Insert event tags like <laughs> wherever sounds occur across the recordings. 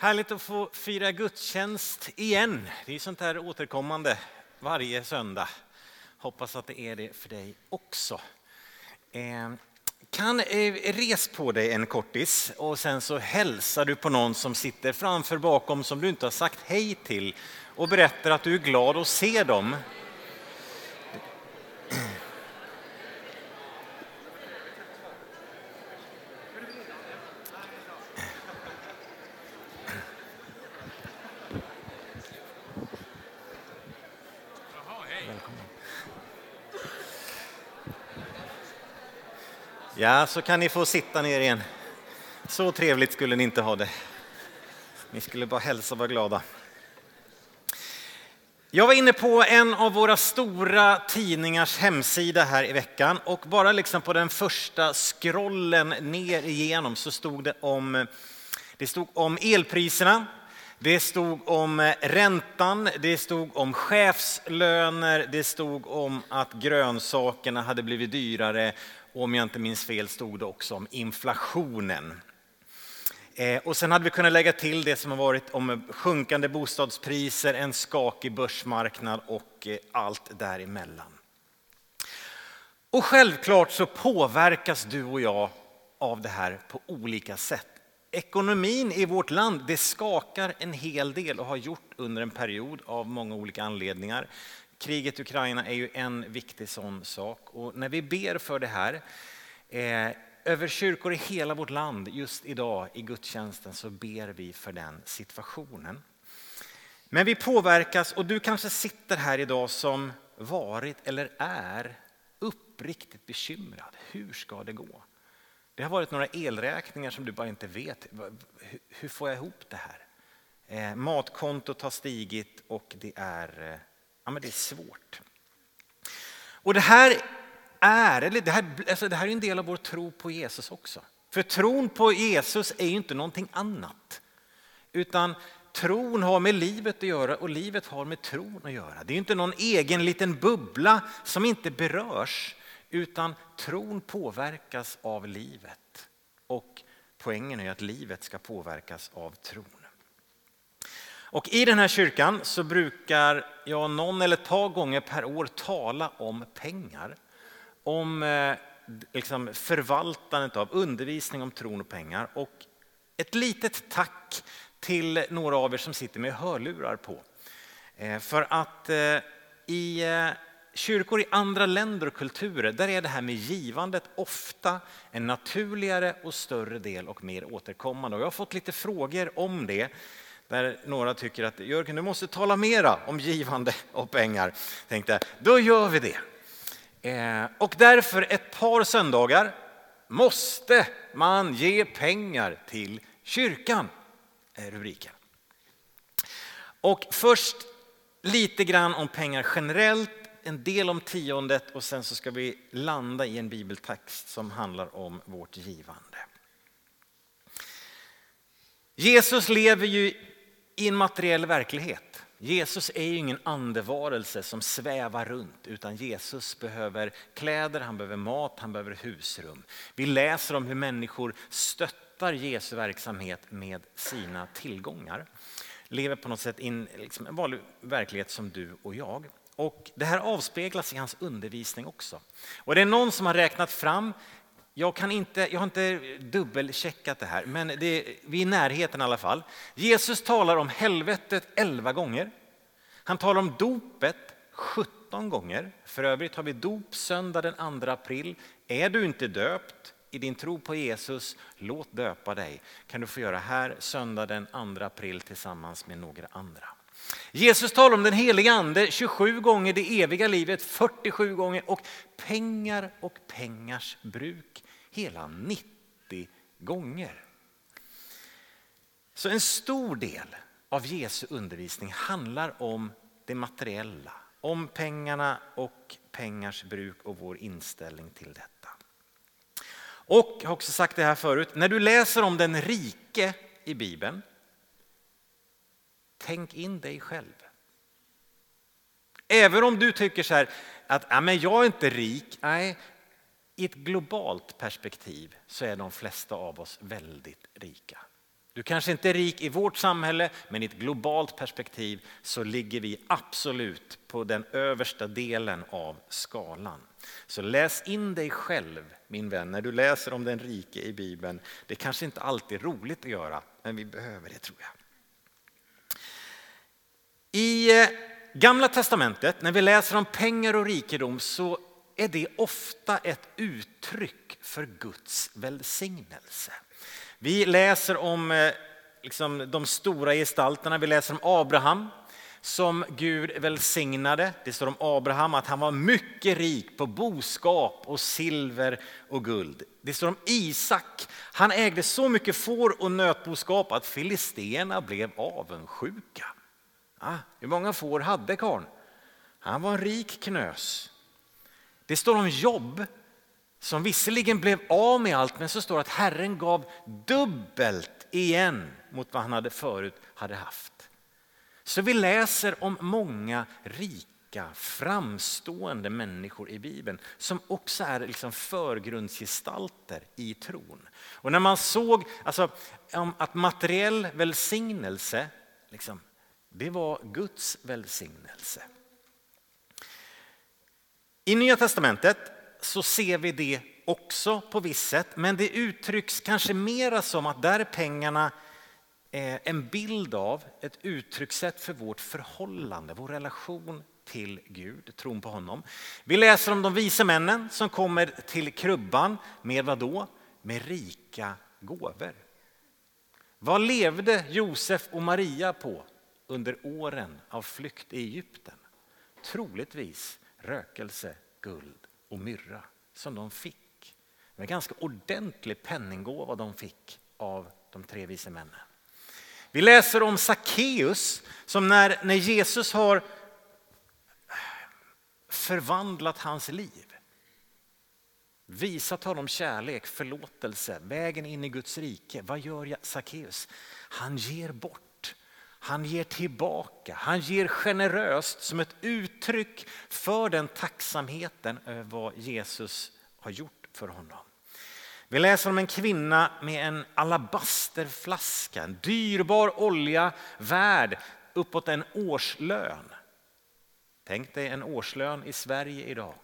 Härligt att få fira gudstjänst igen. Det är sånt här återkommande varje söndag. Hoppas att det är det för dig också. Eh, kan eh, res på dig en kortis och sen så hälsar du på någon som sitter framför bakom som du inte har sagt hej till och berättar att du är glad att se dem. Ja, så kan ni få sitta ner igen. Så trevligt skulle ni inte ha det. Ni skulle bara hälsa och vara glada. Jag var inne på en av våra stora tidningars hemsida här i veckan och bara liksom på den första scrollen ner igenom så stod det om, det stod om elpriserna, det stod om räntan, det stod om chefslöner, det stod om att grönsakerna hade blivit dyrare och om jag inte minns fel stod det också om inflationen. Eh, och sen hade vi kunnat lägga till det som har varit om sjunkande bostadspriser, en skakig börsmarknad och eh, allt däremellan. Och självklart så påverkas du och jag av det här på olika sätt. Ekonomin i vårt land det skakar en hel del och har gjort under en period av många olika anledningar. Kriget i Ukraina är ju en viktig sån sak och när vi ber för det här eh, över kyrkor i hela vårt land just idag i gudstjänsten så ber vi för den situationen. Men vi påverkas och du kanske sitter här idag som varit eller är uppriktigt bekymrad. Hur ska det gå? Det har varit några elräkningar som du bara inte vet. Hur får jag ihop det här? Eh, matkontot har stigit och det är eh, Ja, men det är svårt. Och det här är, eller det här, alltså det här är en del av vår tro på Jesus också. För tron på Jesus är ju inte någonting annat. Utan tron har med livet att göra och livet har med tron att göra. Det är inte någon egen liten bubbla som inte berörs. Utan tron påverkas av livet. Och poängen är att livet ska påverkas av tron. Och I den här kyrkan så brukar jag någon eller ett par gånger per år tala om pengar. Om eh, liksom förvaltandet av undervisning om tron och pengar. Och ett litet tack till några av er som sitter med hörlurar på. Eh, för att eh, i kyrkor i andra länder och kulturer, där är det här med givandet ofta en naturligare och större del och mer återkommande. Och jag har fått lite frågor om det där några tycker att Jörgen, du måste tala mera om givande och pengar. Tänkte då gör vi det. Eh, och därför ett par söndagar måste man ge pengar till kyrkan, är rubriken. Och först lite grann om pengar generellt, en del om tiondet och sen så ska vi landa i en bibeltext som handlar om vårt givande. Jesus lever ju i en materiell verklighet. Jesus är ju ingen andevarelse som svävar runt utan Jesus behöver kläder, han behöver mat, han behöver husrum. Vi läser om hur människor stöttar Jesu verksamhet med sina tillgångar. Lever på något sätt in liksom en vanlig verklighet som du och jag. Och det här avspeglas i hans undervisning också. Och det är någon som har räknat fram jag, kan inte, jag har inte dubbelcheckat det här, men det vi är i närheten i alla fall. Jesus talar om helvetet 11 gånger. Han talar om dopet 17 gånger. För övrigt har vi dop söndag den 2 april. Är du inte döpt i din tro på Jesus, låt döpa dig. kan du få göra här söndag den 2 april tillsammans med några andra. Jesus talar om den heliga ande 27 gånger, det eviga livet 47 gånger och pengar och pengars bruk hela 90 gånger. Så en stor del av Jesu undervisning handlar om det materiella, om pengarna och pengars bruk och vår inställning till detta. Och jag har också sagt det här förut, när du läser om den rike i Bibeln, tänk in dig själv. Även om du tycker så här att ja, men jag är inte rik, nej, i ett globalt perspektiv så är de flesta av oss väldigt rika. Du kanske inte är rik i vårt samhälle, men i ett globalt perspektiv så ligger vi absolut på den översta delen av skalan. Så läs in dig själv, min vän, när du läser om den rike i Bibeln. Det kanske inte alltid är roligt att göra, men vi behöver det tror jag. I eh, Gamla testamentet, när vi läser om pengar och rikedom, så är det ofta ett uttryck för Guds välsignelse. Vi läser om eh, liksom, de stora gestalterna. Vi läser om Abraham som Gud välsignade. Det står om Abraham att han var mycket rik på boskap och silver och guld. Det står om Isak. Han ägde så mycket får och nötboskap att filisterna blev avundsjuka. Ah, hur många får hade karln? Han var en rik knös. Det står om Jobb som visserligen blev av med allt men så står det att Herren gav dubbelt igen mot vad han hade förut hade haft. Så vi läser om många rika, framstående människor i Bibeln som också är liksom förgrundsgestalter i tron. Och när man såg alltså, att materiell välsignelse, liksom, det var Guds välsignelse. I Nya Testamentet så ser vi det också på visst sätt, men det uttrycks kanske mera som att där är pengarna en bild av ett uttryckssätt för vårt förhållande, vår relation till Gud, tron på honom. Vi läser om de vise männen som kommer till krubban med vad då? Med rika gåvor. Vad levde Josef och Maria på under åren av flykt i Egypten? Troligtvis rökelse, guld och myrra som de fick. Det var en ganska ordentlig penninggåva de fick av de tre vise männen. Vi läser om Sackeus som när, när Jesus har förvandlat hans liv, visat honom kärlek, förlåtelse, vägen in i Guds rike. Vad gör Sackeus? Han ger bort han ger tillbaka, han ger generöst som ett uttryck för den tacksamheten över vad Jesus har gjort för honom. Vi läser om en kvinna med en alabasterflaska, en dyrbar olja värd uppåt en årslön. Tänk dig en årslön i Sverige idag.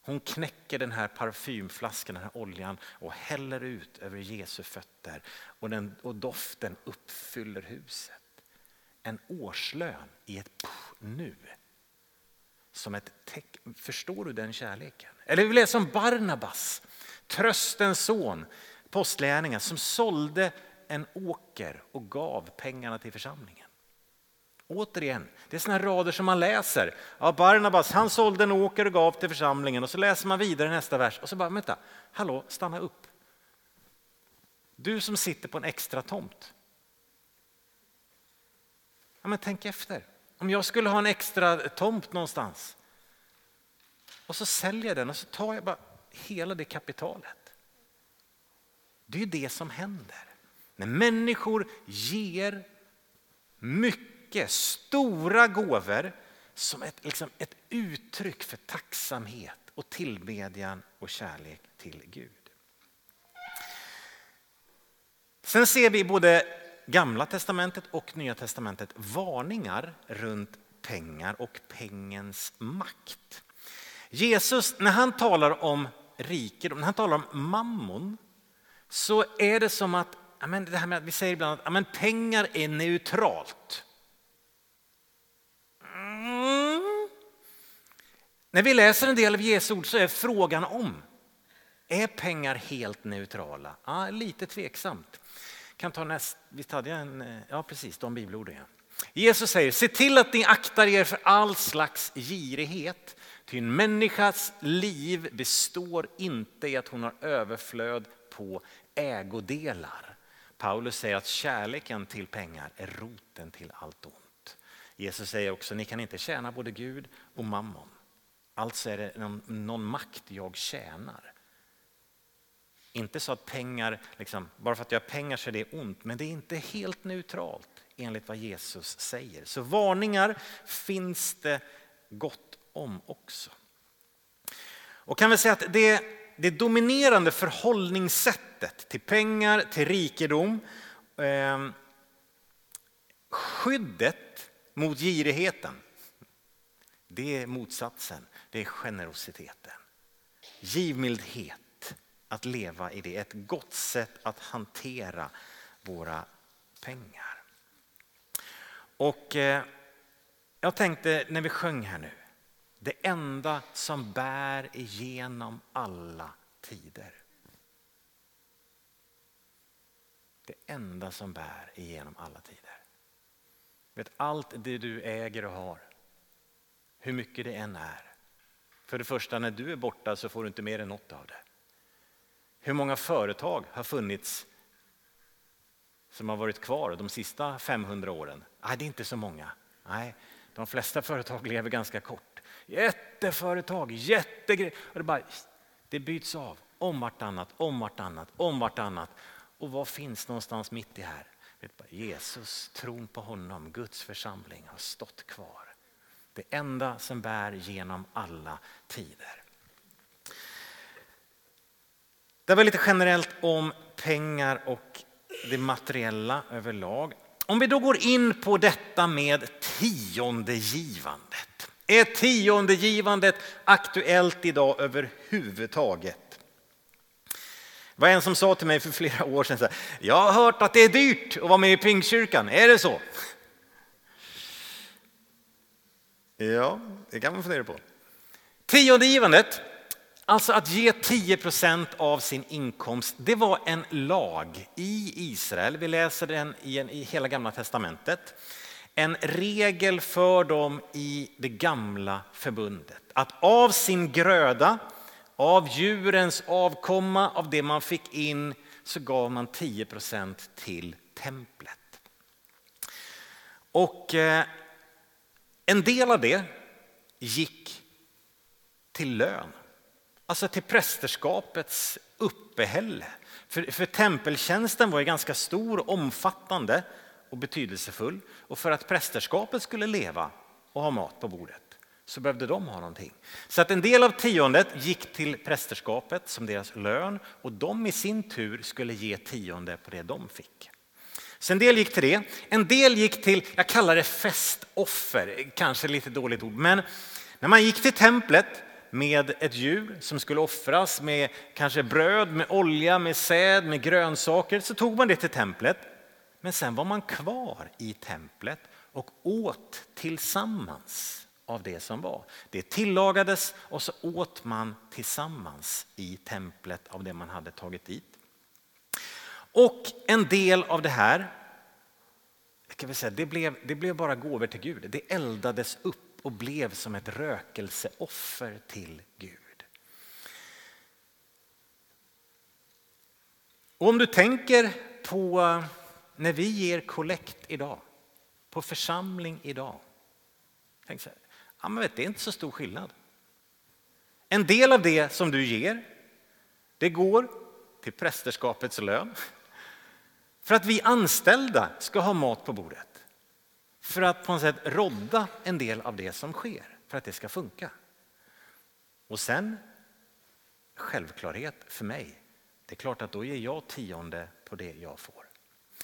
Hon knäcker den här parfymflaskan, den här oljan och häller ut över Jesu fötter och, den, och doften uppfyller huset en årslön i ett nu. Som ett tecken. Förstår du den kärleken? Eller vi läser om Barnabas, tröstens son, postlärningen som sålde en åker och gav pengarna till församlingen. Återigen, det är såna rader som man läser. Ja, Barnabas han sålde en åker och gav till församlingen och så läser man vidare nästa vers och så bara vänta, hallå, stanna upp. Du som sitter på en extra tomt. Ja, men tänk efter. Om jag skulle ha en extra tomt någonstans och så säljer jag den och så tar jag bara hela det kapitalet. Det är ju det som händer. När människor ger mycket, stora gåvor som ett, liksom ett uttryck för tacksamhet och tillbedjan och kärlek till Gud. Sen ser vi både Gamla testamentet och Nya testamentet varningar runt pengar och pengens makt. Jesus, när han talar om rikedom, när han talar om mammon, så är det som att, men det här med att vi säger ibland att men pengar är neutralt. Mm. När vi läser en del av Jesu ord så är frågan om, är pengar helt neutrala? Ja, lite tveksamt kan ta näst, visst hade jag en, eh, ja precis de bibelorden. Jesus säger, se till att ni aktar er för all slags girighet. Ty en människas liv består inte i att hon har överflöd på ägodelar. Paulus säger att kärleken till pengar är roten till allt ont. Jesus säger också, ni kan inte tjäna både Gud och mammon. Alltså är det någon, någon makt jag tjänar. Inte så att pengar, liksom, bara för att jag har pengar så är det ont, men det är inte helt neutralt enligt vad Jesus säger. Så varningar finns det gott om också. Och kan vi säga att det, det dominerande förhållningssättet till pengar, till rikedom Eh, skyddet mot girigheten, det är motsatsen. Det är generositeten. Givmildhet, att leva i det. Ett gott sätt att hantera våra pengar. Och eh, jag tänkte när vi sjöng här nu, det enda som bär igenom alla tider. Det enda som bär igenom alla tider. Vet, allt det du äger och har, hur mycket det än är. För det första, när du är borta så får du inte mer än något av det. Hur många företag har funnits som har varit kvar de sista 500 åren? Nej, det är inte så många. Nej, de flesta företag lever ganska kort. Jätteföretag, jättegrejer. det, bara, det byts av om vartannat, om vartannat, om vartannat. Och vad finns någonstans mitt i här? Jesus, tron på honom, Guds församling har stått kvar. Det enda som bär genom alla tider. Det var lite generellt om pengar och det materiella överlag. Om vi då går in på detta med tiondegivandet. Är tiondegivandet aktuellt idag överhuvudtaget? Det var en som sa till mig för flera år sedan, så här, jag har hört att det är dyrt att vara med i Pingstkyrkan, är det så? Ja, det kan man fundera på. Tiondegivandet, alltså att ge 10 procent av sin inkomst, det var en lag i Israel. Vi läser den i, en, i hela gamla testamentet. En regel för dem i det gamla förbundet. Att av sin gröda, av djurens avkomma, av det man fick in, så gav man 10 procent till templet. Och eh, en del av det gick till lön, alltså till prästerskapets uppehälle. För, för tempeltjänsten var ju ganska stor, omfattande och betydelsefull. Och för att prästerskapet skulle leva och ha mat på bordet så behövde de ha någonting. Så att en del av tiondet gick till prästerskapet som deras lön och de i sin tur skulle ge tionde på det de fick. Så en del gick till det. En del gick till, jag kallar det festoffer, kanske lite dåligt ord, men när man gick till templet med ett djur som skulle offras med kanske bröd, med olja, med säd, med grönsaker så tog man det till templet. Men sen var man kvar i templet och åt tillsammans av det som var. Det tillagades och så åt man tillsammans i templet av det man hade tagit dit. Och en del av det här, kan vi säga, det, blev, det blev bara gåvor till Gud. Det eldades upp och blev som ett rökelseoffer till Gud. Och om du tänker på när vi ger kollekt idag, på församling idag. Tänk så här, ja, men vet, det är inte så stor skillnad. En del av det som du ger, det går till prästerskapets lön. För att vi anställda ska ha mat på bordet. För att på något sätt rodda en del av det som sker, för att det ska funka. Och sen, självklarhet för mig, det är klart att då ger jag tionde på det jag får.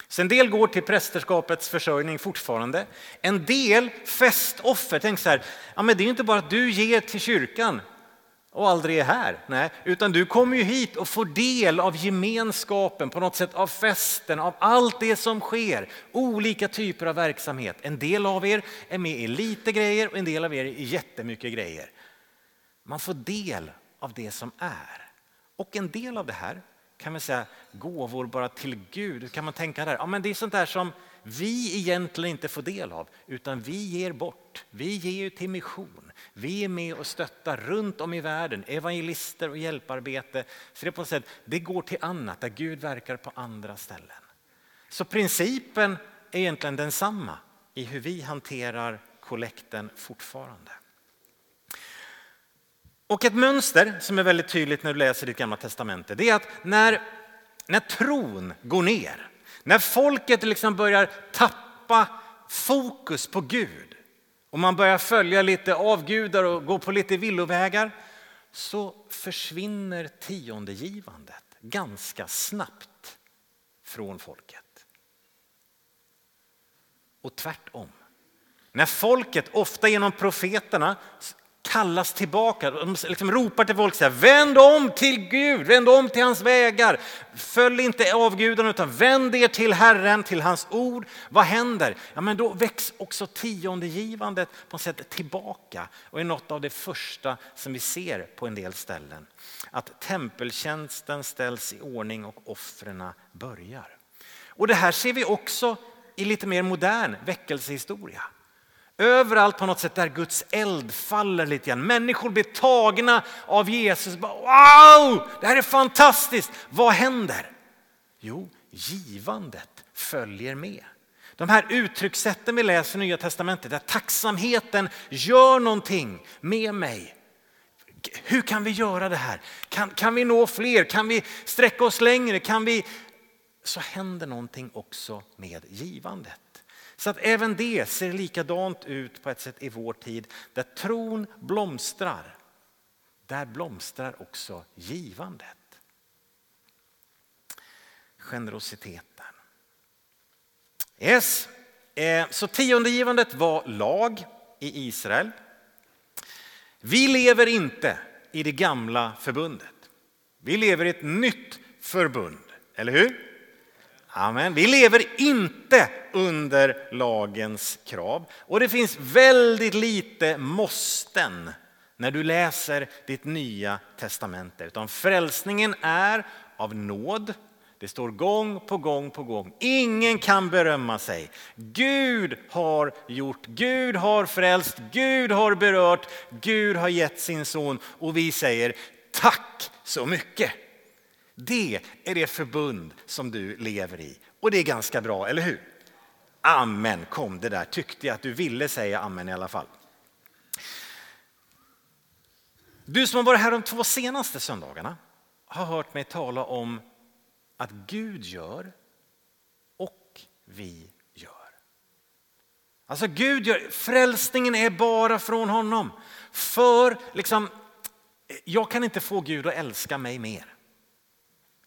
Så en del går till prästerskapets försörjning fortfarande. En del festoffer. Tänk så här, ja men det är inte bara att du ger till kyrkan och aldrig är här. Nej, utan du kommer ju hit och får del av gemenskapen, på något sätt av festen, av allt det som sker. Olika typer av verksamhet. En del av er är med i lite grejer och en del av er i jättemycket grejer. Man får del av det som är. Och en del av det här kan man säga gåvor bara till Gud. Kan man tänka där? Ja, men det är sånt där som vi egentligen inte får del av, utan vi ger bort. Vi ger till mission. Vi är med och stöttar runt om i världen, evangelister och hjälparbete. Så det, på sätt, det går till annat, där Gud verkar på andra ställen. Så principen är egentligen densamma i hur vi hanterar kollekten fortfarande. Och ett mönster som är väldigt tydligt när du läser ditt gamla testamente, det är att när, när tron går ner, när folket liksom börjar tappa fokus på Gud och man börjar följa lite avgudar och gå på lite villovägar så försvinner tiondegivandet ganska snabbt från folket. och tvärtom. När folket, ofta genom profeterna, kallas tillbaka. De liksom ropar till folk så här, vänd om till Gud, vänd om till hans vägar. Följ inte avgudarna utan vänd er till Herren, till hans ord. Vad händer? Ja, men då väcks också tiondegivandet på något sätt tillbaka och är något av det första som vi ser på en del ställen. Att tempeltjänsten ställs i ordning och offren börjar. Och det här ser vi också i lite mer modern väckelsehistoria. Överallt på något sätt där Guds eld faller lite grann. Människor blir tagna av Jesus. Wow, det här är fantastiskt. Vad händer? Jo, givandet följer med. De här uttryckssätten vi läser i Nya Testamentet, där tacksamheten gör någonting med mig. Hur kan vi göra det här? Kan, kan vi nå fler? Kan vi sträcka oss längre? Kan vi... Så händer någonting också med givandet. Så att även det ser likadant ut på ett sätt i vår tid. Där tron blomstrar, där blomstrar också givandet. Generositeten. Yes. Eh, så tiondegivandet var lag i Israel. Vi lever inte i det gamla förbundet. Vi lever i ett nytt förbund, eller hur? Amen. Vi lever inte under lagens krav och det finns väldigt lite måsten när du läser ditt nya testamente. Utan frälsningen är av nåd. Det står gång på gång på gång. Ingen kan berömma sig. Gud har gjort, Gud har frälst, Gud har berört, Gud har gett sin son och vi säger tack så mycket. Det är det förbund som du lever i. Och det är ganska bra, eller hur? Amen kom det där, tyckte jag att du ville säga amen i alla fall. Du som har varit här de två senaste söndagarna har hört mig tala om att Gud gör och vi gör. Alltså Gud gör, frälsningen är bara från honom. För liksom, jag kan inte få Gud att älska mig mer.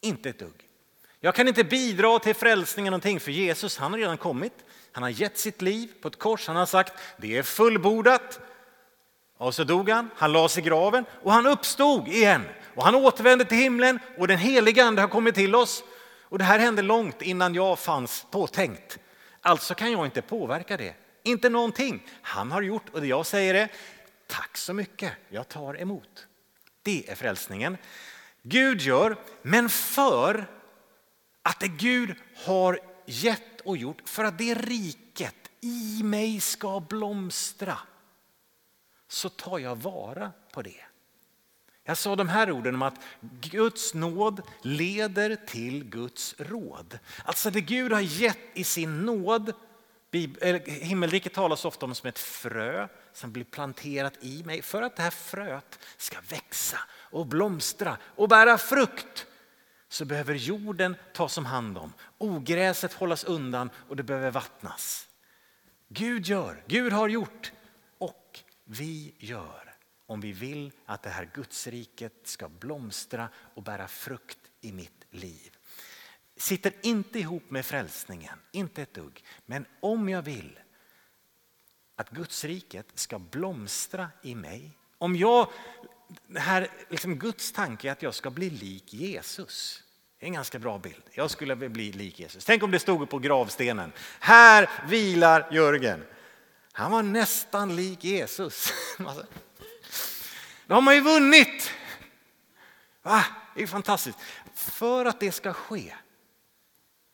Inte ett dugg. Jag kan inte bidra till frälsningen någonting för Jesus han har redan kommit. Han har gett sitt liv på ett kors. Han har sagt det är fullbordat. Och så dog han, han lades i graven och han uppstod igen. Och han återvände till himlen och den heliga ande har kommit till oss. Och det här hände långt innan jag fanns påtänkt. Alltså kan jag inte påverka det. Inte någonting. Han har gjort och det jag säger är tack så mycket, jag tar emot. Det är frälsningen. Gud gör, men för att det Gud har gett och gjort, för att det riket i mig ska blomstra, så tar jag vara på det. Jag sa de här orden om att Guds nåd leder till Guds råd. Alltså det Gud har gett i sin nåd, himmelriket talas ofta om som ett frö som blir planterat i mig för att det här fröet ska växa och blomstra och bära frukt så behöver jorden tas om hand om. Ogräset hållas undan och det behöver vattnas. Gud gör, Gud har gjort och vi gör om vi vill att det här Gudsriket ska blomstra och bära frukt i mitt liv. Sitter inte ihop med frälsningen, inte ett dugg. Men om jag vill att Gudsriket ska blomstra i mig, om jag det här, liksom Guds tanke är att jag ska bli lik Jesus. Det är en ganska bra bild. Jag skulle bli lik Jesus. Tänk om det stod på gravstenen. Här vilar Jörgen. Han var nästan lik Jesus. <laughs> Alltså, då har man ju vunnit. Va? Det är fantastiskt. För att det ska ske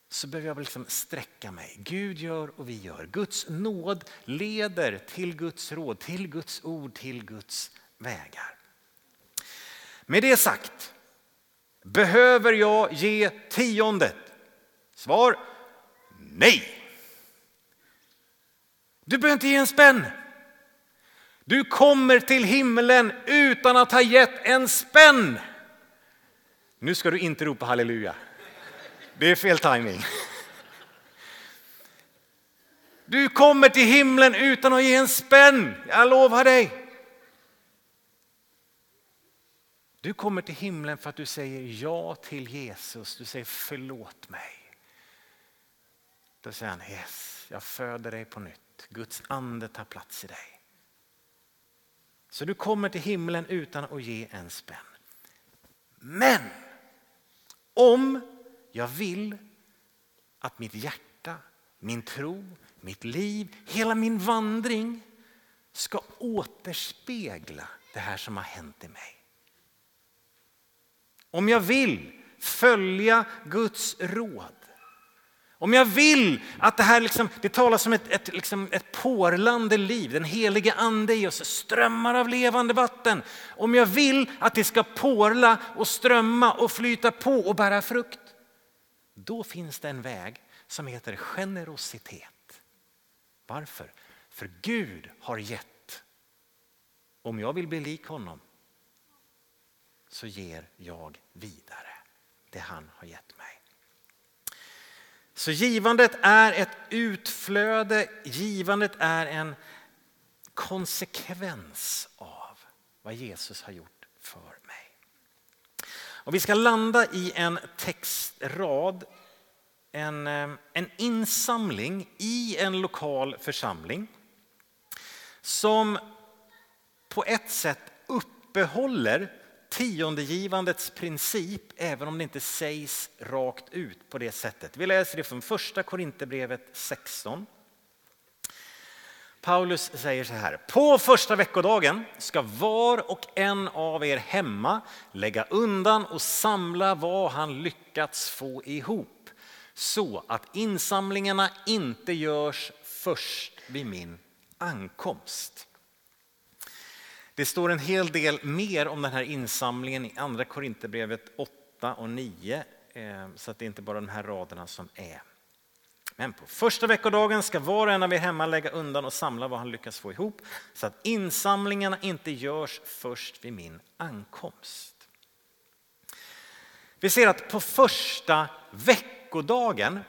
så behöver jag liksom sträcka mig. Gud gör och vi gör. Guds nåd leder till Guds råd, till Guds ord, till Guds vägar. Med det sagt, behöver jag ge tiondet? Svar nej. Du behöver inte ge en spänn. Du kommer till himlen utan att ha gett en spänn. Nu ska du inte ropa halleluja. Det är fel timing. Du kommer till himlen utan att ge en spänn, jag lovar dig. Du kommer till himlen för att du säger ja till Jesus. Du säger förlåt mig. Då säger han yes, Jag föder dig på nytt. Guds ande tar plats i dig. Så du kommer till himlen utan att ge en spänn. Men om jag vill att mitt hjärta, min tro, mitt liv, hela min vandring ska återspegla det här som har hänt i mig. Om jag vill följa Guds råd. Om jag vill att det här, liksom, det talas om ett, ett, liksom ett porlande liv, den helige ande i oss, strömmar av levande vatten. Om jag vill att det ska porla och strömma och flyta på och bära frukt. Då finns det en väg som heter generositet. Varför? För Gud har gett. Om jag vill bli lik honom så ger jag vidare det han har gett mig. Så givandet är ett utflöde, givandet är en konsekvens av vad Jesus har gjort för. Och vi ska landa i en textrad, en, eh, en insamling i en lokal församling som på ett sätt uppehåller tiondegivandets princip, även om det inte sägs rakt ut på det sättet. Vi läser det från första Korinthierbrevet 16. Paulus säger så här. På första veckodagen ska var och en av er hemma lägga undan och samla vad han lyckats få ihop så att insamlingarna inte görs först vid min ankomst. Det står en hel del mer om den här insamlingen i Andra Korinthierbrevet 8 och 9, eh, så att det är inte bara de här raderna som är. Men på första veckodagen ska var och en av er hemma lägga undan och samla vad han lyckas få ihop så att insamlingarna inte görs först vid min ankomst. Vi ser att på första veckodagen,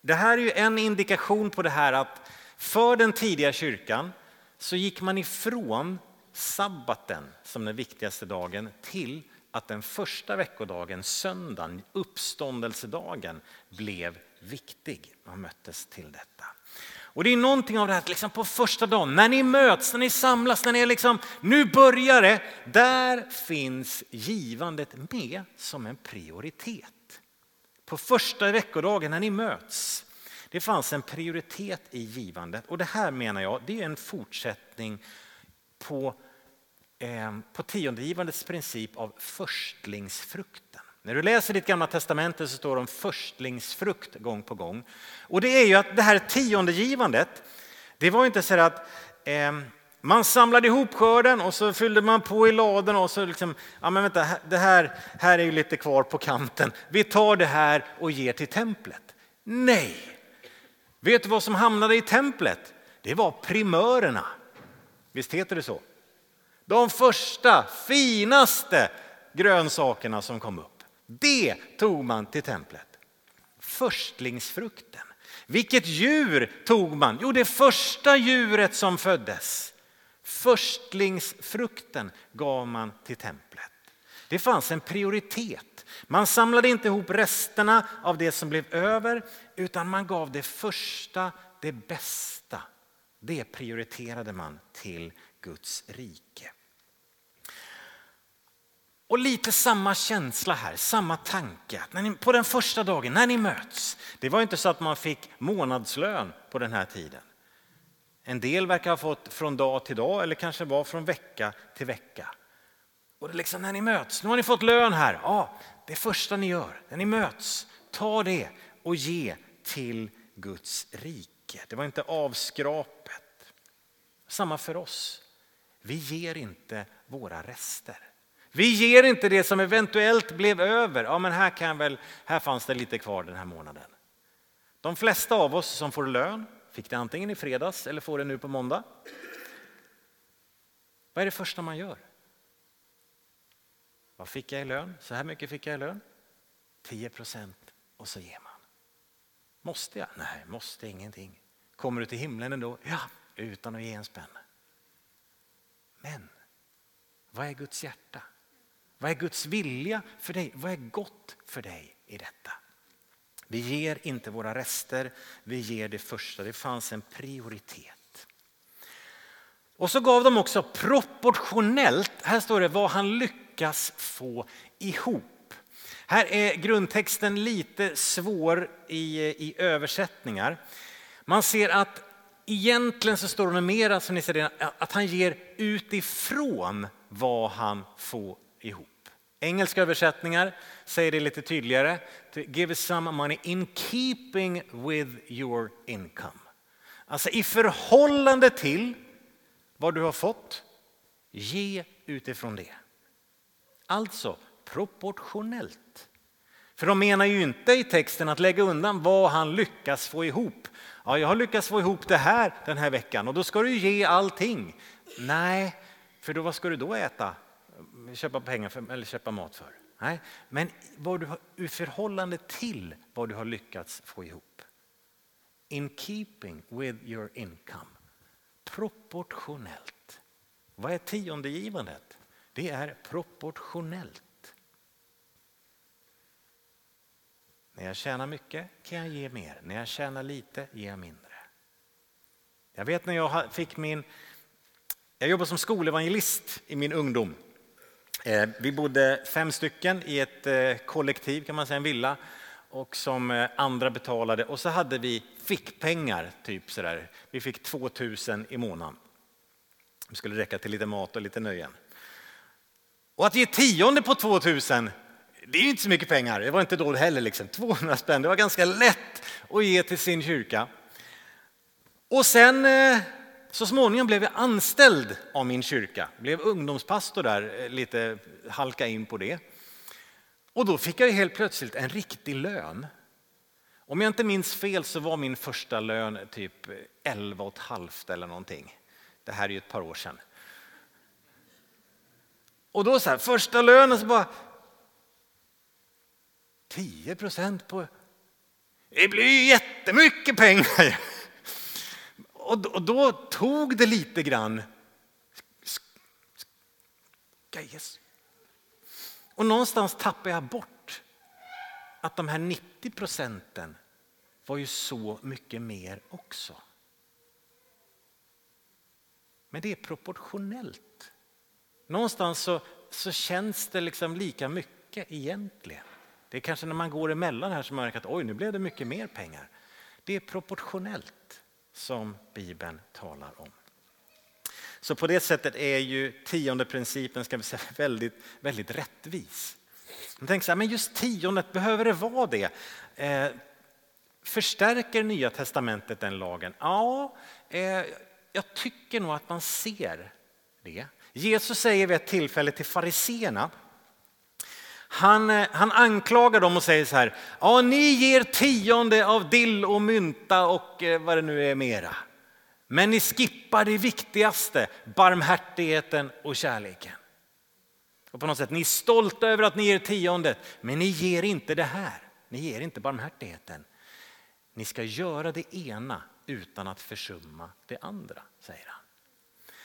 det här är ju en indikation på det här att för den tidiga kyrkan så gick man ifrån sabbaten som den viktigaste dagen till att den första veckodagen, söndagen, uppståndelsedagen, blev viktig. Man möttes till detta. Och det är någonting av det här, liksom på första dagen, när ni möts, när ni samlas, när ni är liksom, nu börjar det. Där finns givandet med som en prioritet. På första veckodagen när ni möts, det fanns en prioritet i givandet. Och det här menar jag, det är en fortsättning på Eh, på tiondegivandets princip av förstlingsfrukt. När du läser ditt gamla testamente så står det om förstlingsfrukt gång på gång. Och det är ju att det här tiondegivandet, det var inte så att eh, man samlade ihop skörden och så fyllde man på i laden och så liksom, ja men vänta, det här, här är ju lite kvar på kanten. Vi tar det här och ger till templet. Nej! Vet du vad som hamnade i templet? Det var primörerna. Visst heter det så? De första, finaste grönsakerna som kom upp. Det tog man till templet. Förstlingsfrukten. Vilket djur tog man? Jo, det första djuret som föddes. Förstlingsfrukten gav man till templet. Det fanns en prioritet. Man samlade inte ihop resterna av det som blev över utan man gav det första, det bästa. Det prioriterade man till Guds rike. Och lite samma känsla här, samma tanke. När ni, på den första dagen, när ni möts. Det var inte så att man fick månadslön på den här tiden. En del verkar ha fått från dag till dag eller kanske var från vecka till vecka. Och det är liksom när ni möts, nu har ni fått lön här. Ja, det första ni gör när ni möts, ta det och ge till Guds rike. Det var inte avskrapet. Samma för oss. Vi ger inte våra rester. Vi ger inte det som eventuellt blev över. Ja, men här, kan väl, här fanns det lite kvar den här månaden. De flesta av oss som får lön fick det antingen i fredags eller får det nu på måndag. Vad är det första man gör? Vad fick jag i lön? Så här mycket fick jag i lön. 10 procent och så ger man. Måste jag? Nej, måste ingenting. Kommer du till himlen ändå? Ja, utan att ge en spänn. Men vad är Guds hjärta? Vad är Guds vilja för dig? Vad är gott för dig i detta? Vi ger inte våra rester, vi ger det första. Det fanns en prioritet. Och så gav de också proportionellt, här står det vad han lyckas få ihop. Här är grundtexten lite svår i, i översättningar. Man ser att egentligen så står det mera som ni ser att han ger utifrån vad han får ihop. Engelska översättningar säger det lite tydligare. To give some money in keeping with your income. Alltså i förhållande till vad du har fått, ge utifrån det. Alltså proportionellt. För de menar ju inte i texten att lägga undan vad han lyckas få ihop. Ja, jag har lyckats få ihop det här den här veckan och då ska du ge allting. Nej, för då, vad ska du då äta? Eh, köpa pengar för, eller köpa mat för? Nej, men vad du har, i förhållande till vad du har lyckats få ihop. In keeping with your income. Proportionellt. Vad är tiondegivandet? Det är proportionellt. När jag tjänar mycket kan jag ge mer. När jag tjänar lite ger jag mindre. Jag vet när jag fick min... Jag jobbade som skolevangelist i min ungdom. Eh, vi bodde fem stycken i ett eh, kollektiv, kan man säga, en villa och som eh, andra betalade. Och så hade vi fickpengar, typ sådär. Vi fick 2000 i månaden. Det skulle räcka till lite mat och lite nöjen. Och att ge tionde på 2000 det är ju inte så mycket pengar, det var inte då heller. Liksom. 200 spänn, det var ganska lätt att ge till sin kyrka. Och sen så småningom blev jag anställd av min kyrka, blev ungdomspastor där, eh, lite halka in på det. Och då fick jag helt plötsligt en riktig lön. Om jag inte minns fel så var min första lön typ 11 och ett halvt eller någonting. Det här är ju ett par år sedan. Och då så här, första lönen så bara, 10 procent på... Det blir ju jättemycket pengar. Och då tog det lite grann. Och någonstans tappade jag bort att de här 90 procenten var ju så mycket mer också. Men det är proportionellt. Någonstans så, så känns det liksom lika mycket egentligen. Det är kanske när man går emellan här som man märker att oj, nu blev det mycket mer pengar. Det är proportionellt som Bibeln talar om. Så på det sättet är ju tionde principen ska vi säga, <laughs> väldigt, väldigt rättvis. Man tänker så här, men just tiondet, behöver det vara det? Eh, förstärker Nya Testamentet den lagen? Ja, eh, jag tycker nog att man ser det. Jesus säger vid ett tillfälle till fariseerna han, eh, han anklagar dem och säger så här, ja ni ger tionde av dill och mynta och eh, vad det nu är mera. Men ni skippar det viktigaste, barmhärtigheten och kärleken. Och på något sätt, ni är stolta över att ni ger tiondet, men ni ger inte det här. Ni ger inte barmhärtigheten. Ni ska göra det ena utan att försumma det andra, säger han.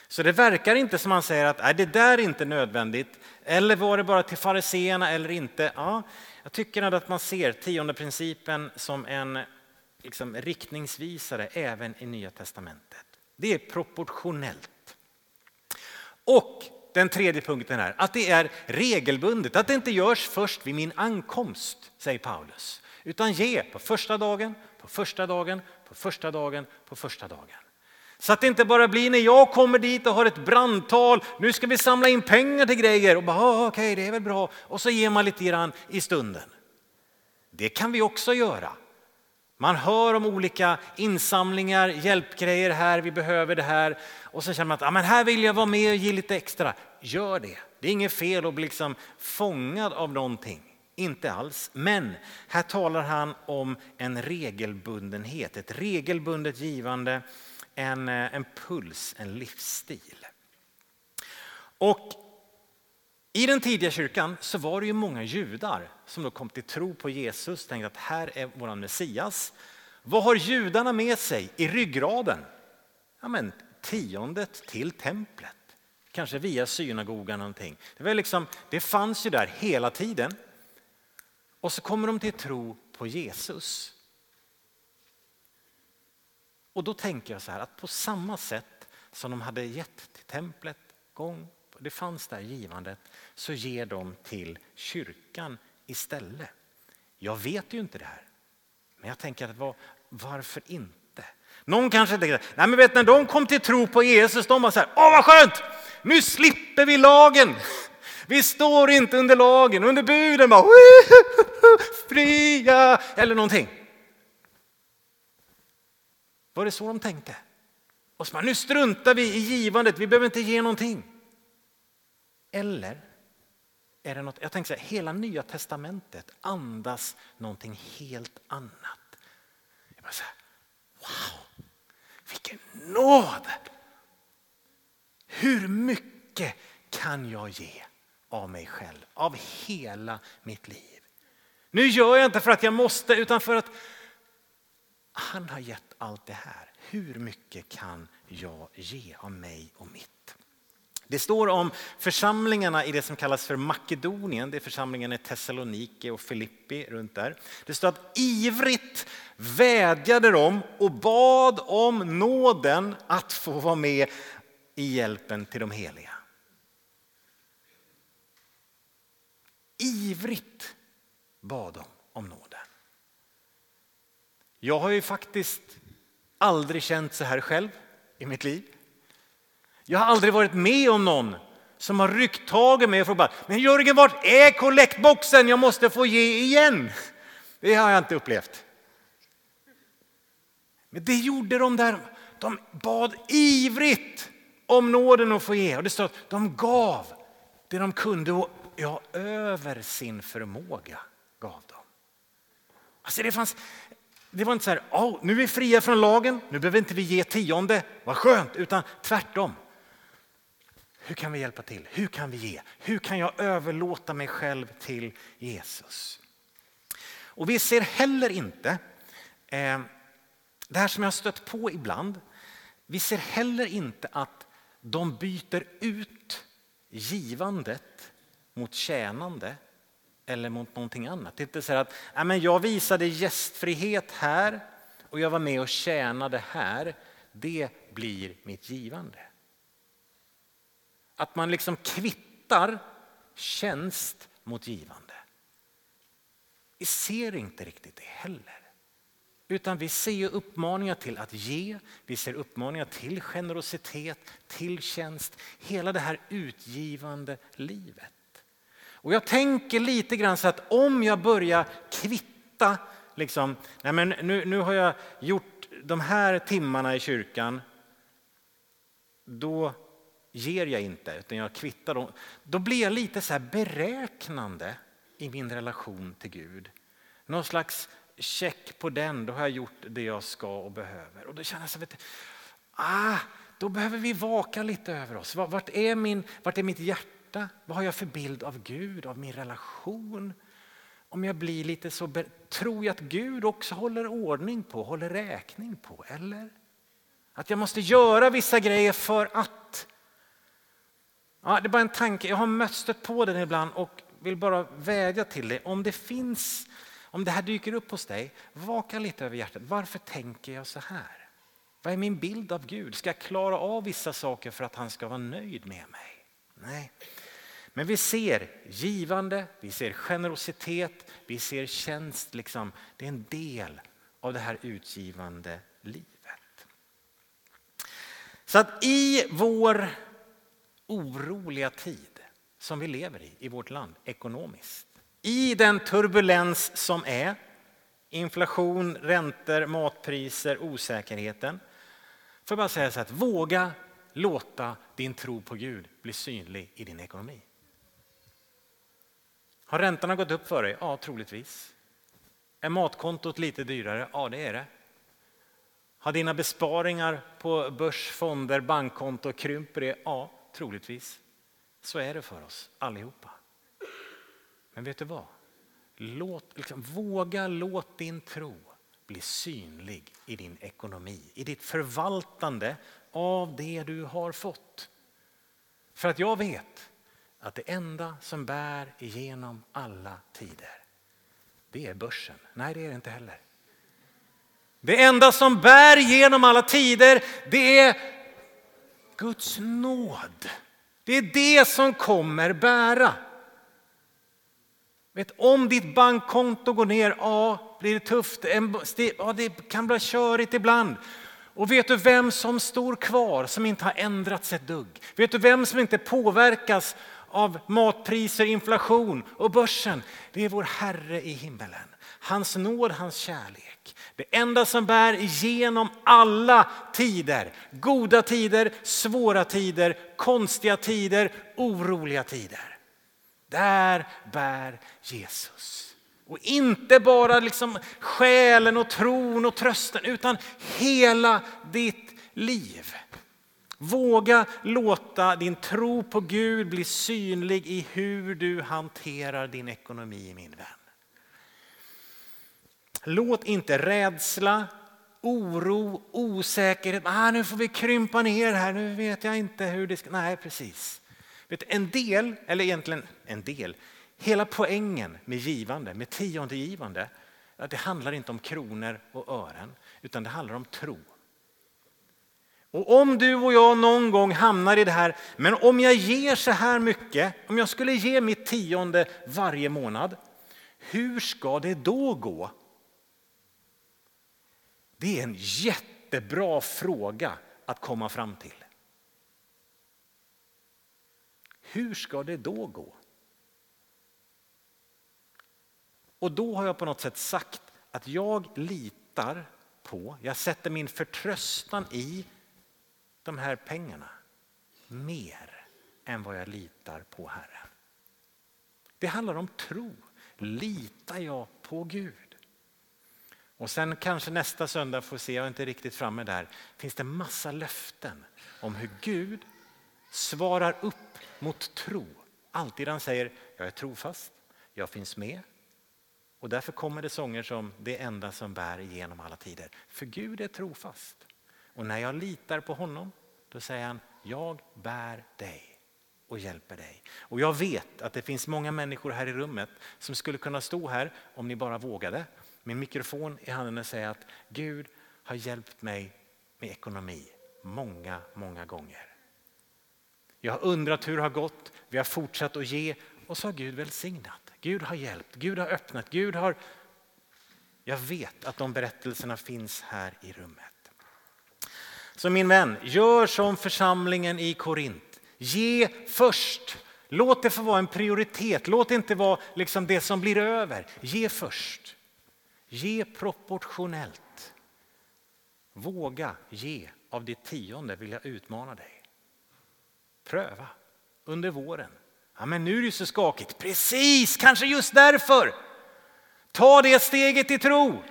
Så det verkar inte som han säger att Nej, det där är inte nödvändigt. Eller var det bara till fariseerna eller inte? Ja, jag tycker att man ser tionde principen som en liksom, riktningsvisare även i Nya Testamentet. Det är proportionellt. Och den tredje punkten är att det är regelbundet, att det inte görs först vid min ankomst, säger Paulus. Utan ge på första dagen, på första dagen, på första dagen, på första dagen. Så att det inte bara blir när jag kommer dit och har ett brandtal, nu ska vi samla in pengar till grejer och bara ah, okej okay, det är väl bra och så ger man lite grann i stunden. Det kan vi också göra. Man hör om olika insamlingar, hjälpgrejer här, vi behöver det här och så känner man att ah, men här vill jag vara med och ge lite extra. Gör det. Det är inget fel att bli liksom fångad av någonting. Inte alls. Men här talar han om en regelbundenhet, ett regelbundet givande en, eh, en puls, en livsstil. Och i den tidiga kyrkan så var det ju många judar som då kom till tro på Jesus, tänkte att här är vår Messias. Vad har judarna med sig i ryggraden? Ja, men tiondet till templet, kanske via synagogan någonting. Det, var liksom, det fanns ju där hela tiden. Och så kommer de till tro på Jesus. Och då tänker jag så här att på samma sätt som de hade gett till templet gång, det fanns där givandet, så ger de till kyrkan istället. Jag vet ju inte det här, men jag tänker att var, varför inte? Någon kanske tänker, nej men vet när de kom till tro på Jesus, de var så här, åh vad skönt, nu slipper vi lagen. Vi står inte under lagen, under buden bara fria eller någonting. Var det så de tänkte? Och så nu struntar vi i givandet, vi behöver inte ge någonting. Eller är det något, jag tänker så här, hela nya testamentet andas någonting helt annat. Jag bara så här, wow, vilken nåd! Hur mycket kan jag ge av mig själv, av hela mitt liv? Nu gör jag inte för att jag måste utan för att han har gett allt det här. Hur mycket kan jag ge av mig och mitt? Det står om församlingarna i det som kallas för Makedonien, det är församlingen i Thessalonike och Filippi runt där. Det står att ivrigt vädjade de och bad om nåden att få vara med i hjälpen till de heliga. Ivrigt bad de om nåden. Jag har ju faktiskt aldrig känt så här själv i mitt liv. Jag har aldrig varit med om någon som har ryckt tag i mig och frågat men Jörgen, vart är kollektboxen? Jag måste få ge igen. Det har jag inte upplevt. Men det gjorde de där. De bad ivrigt om nåden att få ge. Och det står att de gav det de kunde och ja, över sin förmåga gav de. Alltså det, fanns, det var inte så här, oh, nu är vi fria från lagen, nu behöver inte vi ge tionde, vad skönt, utan tvärtom. Hur kan vi hjälpa till? Hur kan vi ge? Hur kan jag överlåta mig själv till Jesus? Och vi ser heller inte, eh, det här som jag har stött på ibland, vi ser heller inte att de byter ut givandet mot tjänande eller mot någonting annat. Det är inte så att ja, men jag visade gästfrihet här och jag var med och tjänade här. Det blir mitt givande. Att man liksom kvittar tjänst mot givande. Vi ser inte riktigt det heller. Utan vi ser uppmaningar till att ge, vi ser uppmaningar till generositet, till tjänst. Hela det här utgivande livet. Och jag tänker lite grann så att om jag börjar kvitta, liksom, nej men nu, nu har jag gjort de här timmarna i kyrkan, då ger jag inte, utan jag kvittar dem. Då blir jag lite så beräknande i min relation till Gud. Någon slags check på den, då har jag gjort det jag ska och behöver. Och då känner jag så vet ah, då behöver vi vaka lite över oss. Vart är, min, vart är mitt hjärta? Vad har jag för bild av Gud, av min relation? Om jag blir lite så, tror jag att Gud också håller ordning på, håller räkning på, eller? Att jag måste göra vissa grejer för att Ja, det är bara en tanke, jag har mött stött på den ibland och vill bara vädja till dig. Om det finns, om det här dyker upp hos dig, vaka lite över hjärtat. Varför tänker jag så här? Vad är min bild av Gud? Ska jag klara av vissa saker för att han ska vara nöjd med mig? Nej. Men vi ser givande, vi ser generositet, vi ser tjänst. Liksom. Det är en del av det här utgivande livet. Så att i vår oroliga tid som vi lever i, i vårt land, ekonomiskt. I den turbulens som är, inflation, räntor, matpriser, osäkerheten. Får jag bara säga så att våga låta din tro på Gud bli synlig i din ekonomi. Har räntorna gått upp för dig? Ja, troligtvis. Är matkontot lite dyrare? Ja, det är det. Har dina besparingar på börs, fonder, bankkonto krymper det? Ja, troligtvis. Så är det för oss allihopa. Men vet du vad? Låt, liksom, våga låt din tro bli synlig i din ekonomi, i ditt förvaltande av det du har fått. För att jag vet att det enda som bär igenom alla tider, det är börsen. Nej, det är det inte heller. Det enda som bär genom alla tider, det är Guds nåd. Det är det som kommer bära. Vet, om ditt bankkonto går ner, ja, blir det tufft. Ja, det kan bli körigt ibland. Och vet du vem som står kvar, som inte har ändrats ett dugg? Vet du vem som inte påverkas av matpriser, inflation och börsen? Det är vår Herre i himmelen. Hans nåd, hans kärlek. Det enda som bär igenom alla tider. Goda tider, svåra tider, konstiga tider, oroliga tider. Där bär Jesus. Och inte bara liksom själen och tron och trösten utan hela ditt liv. Våga låta din tro på Gud bli synlig i hur du hanterar din ekonomi min vän. Låt inte rädsla, oro, osäkerhet, ah, nu får vi krympa ner här, nu vet jag inte hur det ska... Nej, precis. Vet, en del, eller egentligen en del, hela poängen med givande, med tiondegivande, det handlar inte om kronor och ören, utan det handlar om tro. Och om du och jag någon gång hamnar i det här, men om jag ger så här mycket, om jag skulle ge mitt tionde varje månad, hur ska det då gå? Det är en jättebra fråga att komma fram till. Hur ska det då gå? Och då har jag på något sätt sagt att jag litar på, jag sätter min förtröstan i de här pengarna mer än vad jag litar på Herren. Det handlar om tro. Litar jag på Gud? Och sen kanske nästa söndag får se, jag är inte riktigt framme där, finns det massa löften om hur Gud svarar upp mot tro. Alltid han säger, jag är trofast, jag finns med. Och därför kommer det sånger som det enda som bär igenom alla tider. För Gud är trofast. Och när jag litar på honom, då säger han, jag bär dig och hjälper dig. Och jag vet att det finns många människor här i rummet som skulle kunna stå här om ni bara vågade med mikrofon i handen och säga att Gud har hjälpt mig med ekonomi många, många gånger. Jag har undrat hur det har gått, vi har fortsatt att ge och så har Gud välsignat. Gud har hjälpt, Gud har öppnat, Gud har... Jag vet att de berättelserna finns här i rummet. Så min vän, gör som församlingen i Korint. Ge först. Låt det få vara en prioritet. Låt det inte vara liksom det som blir över. Ge först. Ge proportionellt. Våga ge av det tionde vill jag utmana dig. Pröva under våren. Ja, men nu är det så skakigt. Precis, kanske just därför. Ta det steget i tro.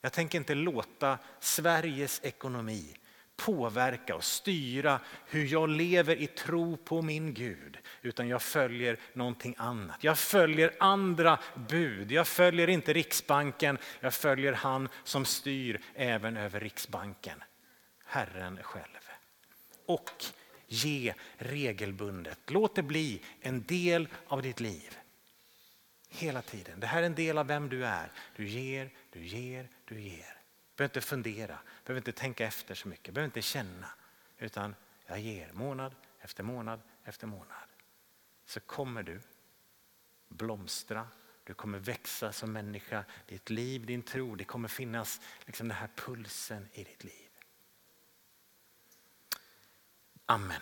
Jag tänker inte låta Sveriges ekonomi påverka och styra hur jag lever i tro på min Gud. Utan jag följer någonting annat. Jag följer andra bud. Jag följer inte Riksbanken, jag följer han som styr även över Riksbanken. Herren själv. Och Ge regelbundet. Låt det bli en del av ditt liv. Hela tiden. Det här är en del av vem du är. Du ger, du ger, du ger. Du behöver inte fundera, behöver inte tänka efter så mycket, behöver inte känna. Utan jag ger månad efter månad efter månad. Så kommer du blomstra, du kommer växa som människa. Ditt liv, din tro, det kommer finnas liksom den här pulsen i ditt liv. Amen.